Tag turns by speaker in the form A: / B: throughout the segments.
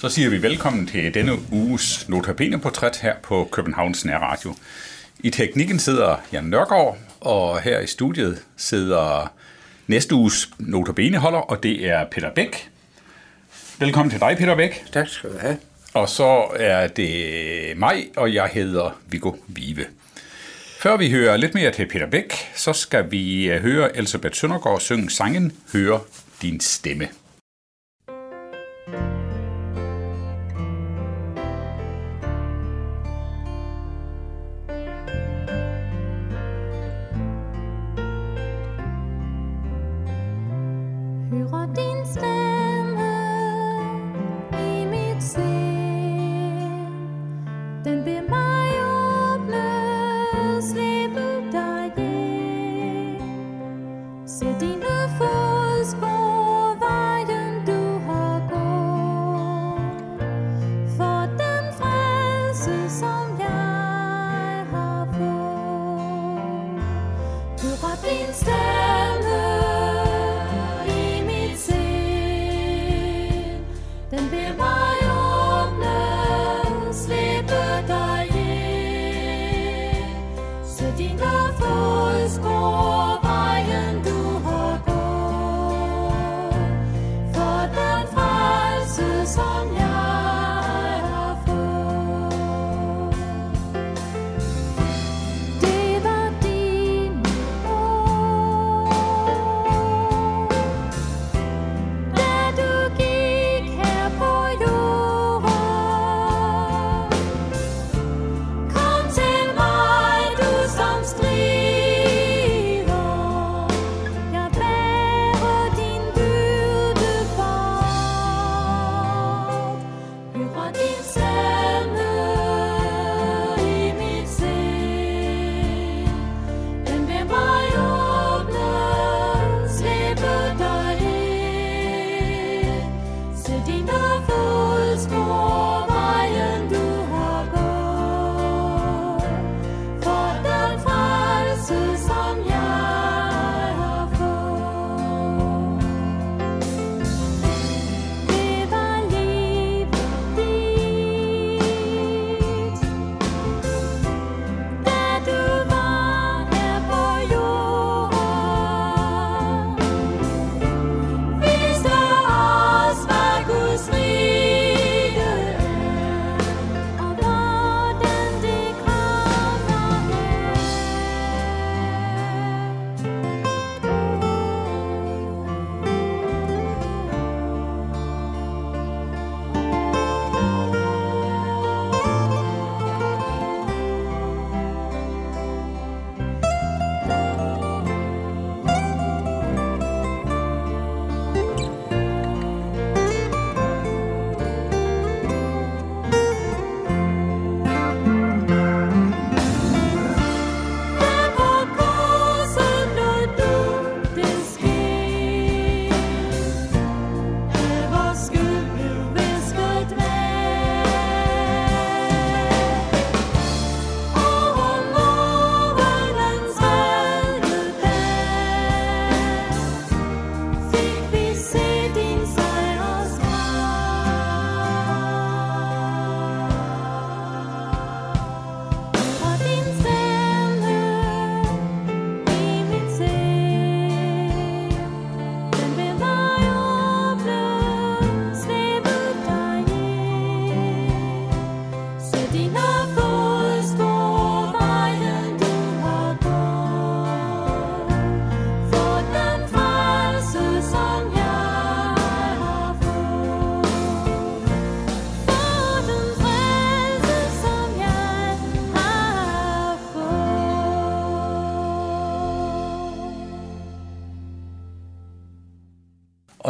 A: Så siger vi velkommen til denne uges Notabene-portræt her på Københavns Nærradio. I teknikken sidder Jan Nørgaard, og her i studiet sidder næste uges Notabene-holder, og det er Peter Bæk. Velkommen til dig, Peter Bæk.
B: Tak skal du have.
A: Og så er det mig, og jeg hedder Viggo Vive. Før vi hører lidt mere til Peter Bæk, så skal vi øh, høre Elisabeth Søndergaard synge sangen Høre din stemme.
C: Hører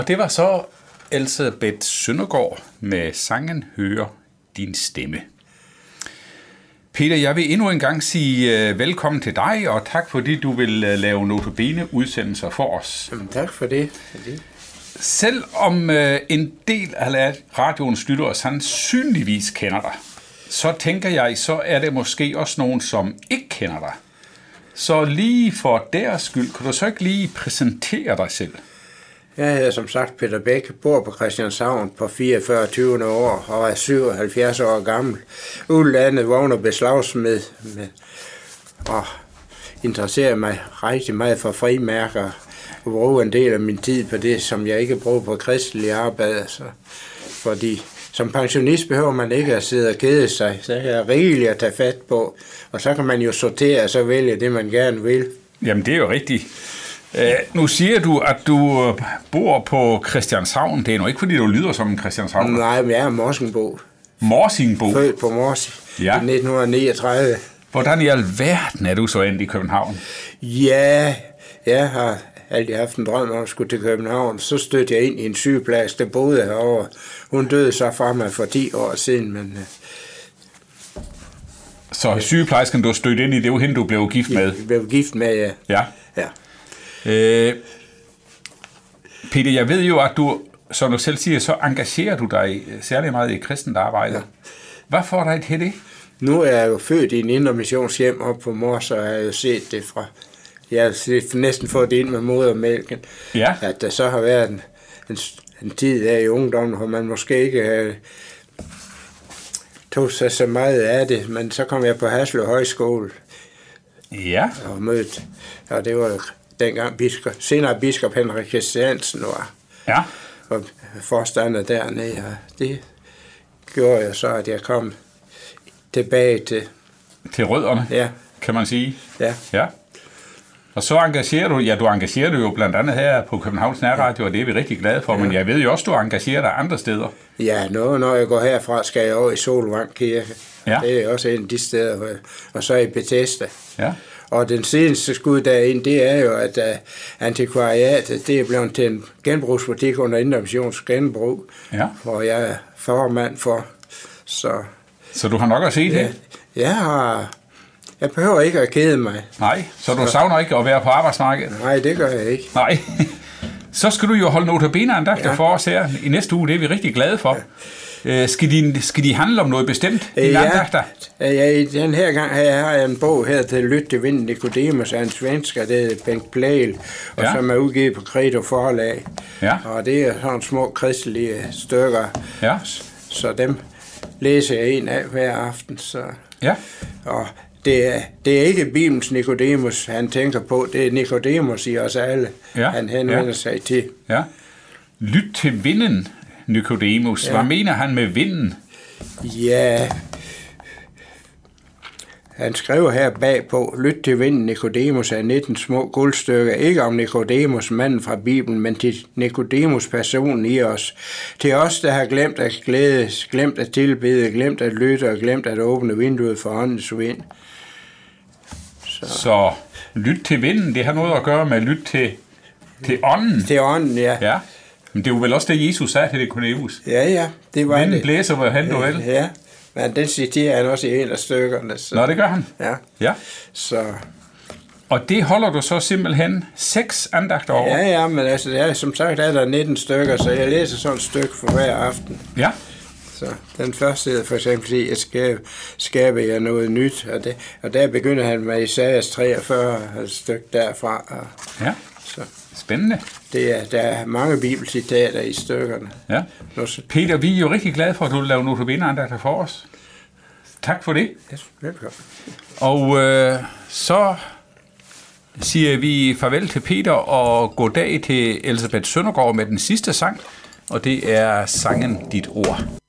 C: Og det
A: var så Elisabeth Søndergaard med sangen Høre din stemme. Peter, jeg vil endnu en gang sige uh, velkommen til dig, og tak fordi du vil uh, lave notabene udsendelser for os.
B: Jamen, tak for det.
A: Selvom uh, en del af radioens lyttere sandsynligvis kender dig, så tænker jeg, så er det måske også nogen, som ikke kender dig. Så lige for deres skyld, kan du så ikke lige præsentere dig selv?
B: Jeg hedder som sagt Peter Bæk, bor på Christianshavn på 44 20 år og er 77 år gammel. Udlandet vågner beslagsmed med, og interesserer mig rigtig meget for frimærker og bruger en del af min tid på det, som jeg ikke bruger på kristelig arbejde. Så, fordi som pensionist behøver man ikke at sidde og kede sig. Så er der rigeligt at tage fat på. Og så kan man jo sortere og så vælge det, man gerne vil.
A: Jamen, det er jo rigtigt. Øh, nu siger du, at du øh, bor på Christianshavn. Det er nu ikke, fordi du lyder som en Christianshavn.
B: Nej, men jeg er Morsingbo.
A: Morsingbo.
B: Født på Mors
A: Ja.
B: i 1939.
A: Hvordan i alverden er du så endt i København?
B: Ja, jeg har altid haft en drøm om at skulle til København. Så stødte jeg ind i en sygeplads, der boede herovre. Hun døde så fra mig for 10 år siden, men øh,
A: Så sygeplejersken, du har stødt ind i, det var hende, du blev gift med.
B: jeg blev gift med, ja.
A: Ja.
B: ja.
A: Øh, Peter, jeg ved jo, at du, som du selv siger, så engagerer du dig særlig meget i kristent arbejde. Ja. Hvad får dig til det?
B: Nu er jeg jo født i en indre missionshjem op på Mors, og jeg har jo set det fra... Jeg har set- næsten fået det ind med modermælken.
A: Ja.
B: At der så har været en, en, en tid af i ungdommen, hvor man måske ikke øh, tog sig så meget af det, men så kom jeg på Haslev Højskole
A: Ja.
B: og mødte, og det var dengang biskop, senere biskop Henrik Christiansen var,
A: Ja.
B: var forstander dernede, og det gjorde jeg så, at jeg kom tilbage til,
A: Til rødderne,
B: ja,
A: kan man sige.
B: ja,
A: Ja. Og så engagerer du, ja, du engagerer dig jo blandt andet her på Københavns Nærradio, og det er vi rigtig glade for, men jeg ved jo også, du engagerer dig andre steder.
B: ja, når, når jeg går herfra, skal jeg over i Solvang Kirke.
A: Ja.
B: Det er også en af de steder, og så i Bethesda.
A: Ja.
B: Og den seneste skud derind, det er jo, at uh, antikvariatet, det er blevet til en genbrugsbutik under Indre Missions genbrug,
A: Ja.
B: hvor jeg er formand for. Så
A: Så du har nok at se det?
B: ja, jeg har, jeg behøver ikke at kede mig.
A: Nej, så du savner ikke at være på arbejdsmarkedet?
B: Nej, det gør jeg ikke.
A: Nej. Så skal du jo holde notabene andagter. Ja. for os her i næste uge. Det er vi rigtig glade for. Ja. Skal, de, skal de handle om noget bestemt? Dine
B: Ja,
A: andagter?
B: ja, i den her gang har jeg en bog her til Lyt til Vinden Nicodemus af en svensker, det er Bengt Blæl, og
A: Ja.
B: ja. som er udgivet på Credo Forlag.
A: Ja.
B: Og det er sådan små kristelige stykker,
A: Ja.
B: så dem læser jeg en af hver aften. Så.
A: Ja.
B: Og det er, det er ikke Bibelens Nikodemus, han tænker på. Det er Nikodemus i os alle,
A: Ja,
B: han henvender
A: ja.
B: sig til.
A: ja. Lyt til vinden, Nikodemus. Ja. Hvad mener han med vinden?
B: Ja, han skriver her bagpå, lyt til vinden Nikodemus af 19 små guldstykker, ikke om Nikodemus, manden fra Bibelen, men til Nikodemus personen i os. Til os, der har glemt at glædes, glemt at tilbede, glemt at lytte og glemt at åbne vinduet for åndens vind.
A: Så lyt til vinden, det har noget at gøre med lytte til, til ånden.
B: Til ånden, ja.
A: Ja. Men det er jo vel også det, Jesus sagde til Nikodemus.
B: Ja, ja, det var
A: Vinden
B: det.
A: blæser, hvor han du vil.
B: Ja, men den citerer han også i en af stykkerne. Så,
A: Nå, det gør han.
B: Ja,
A: Ja.
B: så...
A: Og det holder du så simpelthen seks andagter over.
B: Ja, ja, men altså, ja, som sagt er der 19 stykker, så jeg læser sådan et stykke for hver aften.
A: ja.
B: Så den første hedder for eksempel, fordi jeg skab, skaber jeg noget nyt, og, det, og der begynder han med Isaias 43, et stykke derfra. Og,
A: Ja.
B: så
A: Spændende.
B: det er, der er mange bibelcitater i stykkerne.
A: Ja. Peter, vi er jo rigtig glade for, at du vil lave notabene for os. Tak for det.
B: ja, velkommen.
A: Og øh, så siger vi farvel til Peter og goddag til Elisabeth Søndergaard med den sidste sang, og det er sangen Dit Ord.